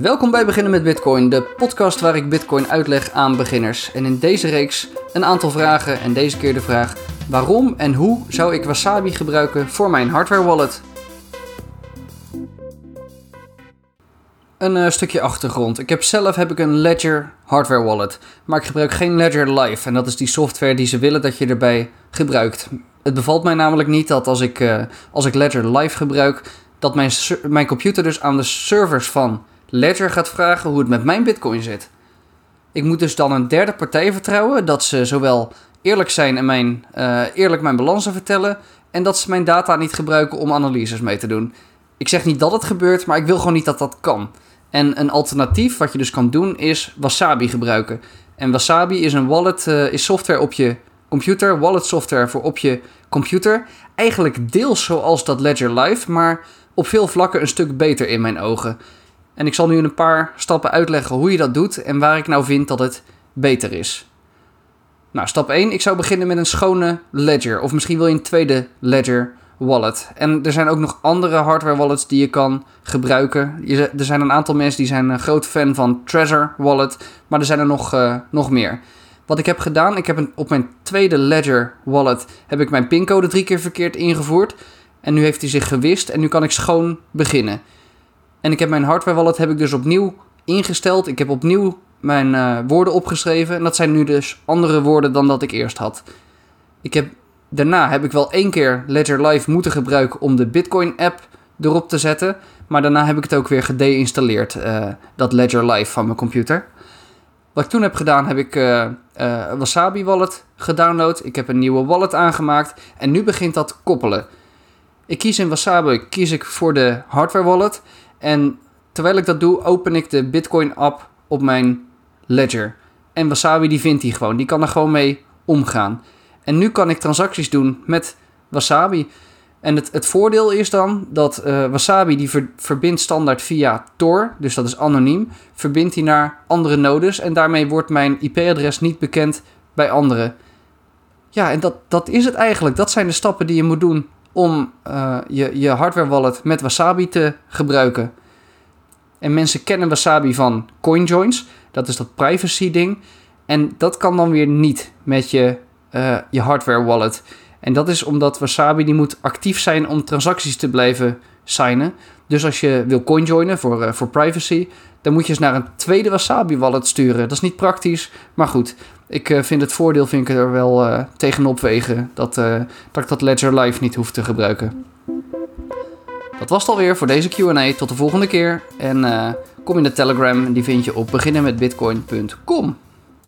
Welkom bij Beginnen met Bitcoin, de podcast waar ik Bitcoin uitleg aan beginners. En in deze reeks een aantal vragen en deze keer de vraag: waarom en hoe zou ik Wasabi gebruiken voor mijn hardware wallet? Een uh, stukje achtergrond. Ik heb zelf heb ik een Ledger hardware wallet, maar ik gebruik geen Ledger Live en dat is die software die ze willen dat je erbij gebruikt. Het bevalt mij namelijk niet dat als ik, uh, als ik Ledger Live gebruik, dat mijn, mijn computer dus aan de servers van Ledger gaat vragen hoe het met mijn bitcoin zit. Ik moet dus dan een derde partij vertrouwen dat ze zowel eerlijk zijn en mijn, uh, eerlijk mijn balansen vertellen en dat ze mijn data niet gebruiken om analyses mee te doen. Ik zeg niet dat het gebeurt, maar ik wil gewoon niet dat dat kan. En een alternatief wat je dus kan doen is Wasabi gebruiken. En Wasabi is een wallet, uh, is software op je computer, wallet software voor op je computer. Eigenlijk deels zoals dat Ledger Live, maar op veel vlakken een stuk beter in mijn ogen. En ik zal nu in een paar stappen uitleggen hoe je dat doet en waar ik nou vind dat het beter is. Nou, stap 1. Ik zou beginnen met een schone ledger. Of misschien wil je een tweede ledger wallet. En er zijn ook nog andere hardware wallets die je kan gebruiken. Er zijn een aantal mensen die zijn een groot fan van Trezor Wallet. Maar er zijn er nog, uh, nog meer. Wat ik heb gedaan, ik heb op mijn tweede ledger wallet heb ik mijn pincode drie keer verkeerd ingevoerd. En nu heeft hij zich gewist en nu kan ik schoon beginnen. En ik heb mijn hardware wallet heb ik dus opnieuw ingesteld. Ik heb opnieuw mijn uh, woorden opgeschreven. En dat zijn nu dus andere woorden dan dat ik eerst had. Ik heb, daarna heb ik wel één keer Ledger Live moeten gebruiken om de Bitcoin app erop te zetten. Maar daarna heb ik het ook weer gedeinstalleerd, uh, dat Ledger Live van mijn computer. Wat ik toen heb gedaan, heb ik uh, Wasabi Wallet gedownload. Ik heb een nieuwe wallet aangemaakt. En nu begint dat koppelen. Ik kies in Wasabi kies ik voor de hardware wallet. En terwijl ik dat doe, open ik de Bitcoin app op mijn ledger. En Wasabi die vindt die gewoon. Die kan er gewoon mee omgaan. En nu kan ik transacties doen met Wasabi. En het, het voordeel is dan dat uh, Wasabi die ver, verbindt standaard via Tor, dus dat is anoniem, verbindt hij naar andere nodes en daarmee wordt mijn IP-adres niet bekend bij anderen. Ja, en dat, dat is het eigenlijk. Dat zijn de stappen die je moet doen om uh, je, je hardware wallet met Wasabi te gebruiken. En mensen kennen Wasabi van CoinJoins, dat is dat privacy ding. En dat kan dan weer niet met je, uh, je hardware wallet. En dat is omdat Wasabi die moet actief zijn om transacties te blijven signen. Dus als je wil coinjoinen voor, uh, voor privacy, dan moet je eens naar een tweede Wasabi wallet sturen. Dat is niet praktisch, maar goed. Ik uh, vind het voordeel vind ik er wel tegenop wegen dat, dat ik dat Ledger Live niet hoef te gebruiken. Dat was het alweer voor deze Q&A. Tot de volgende keer. En kom in de Telegram. Die vind je op beginnenmetbitcoin.com.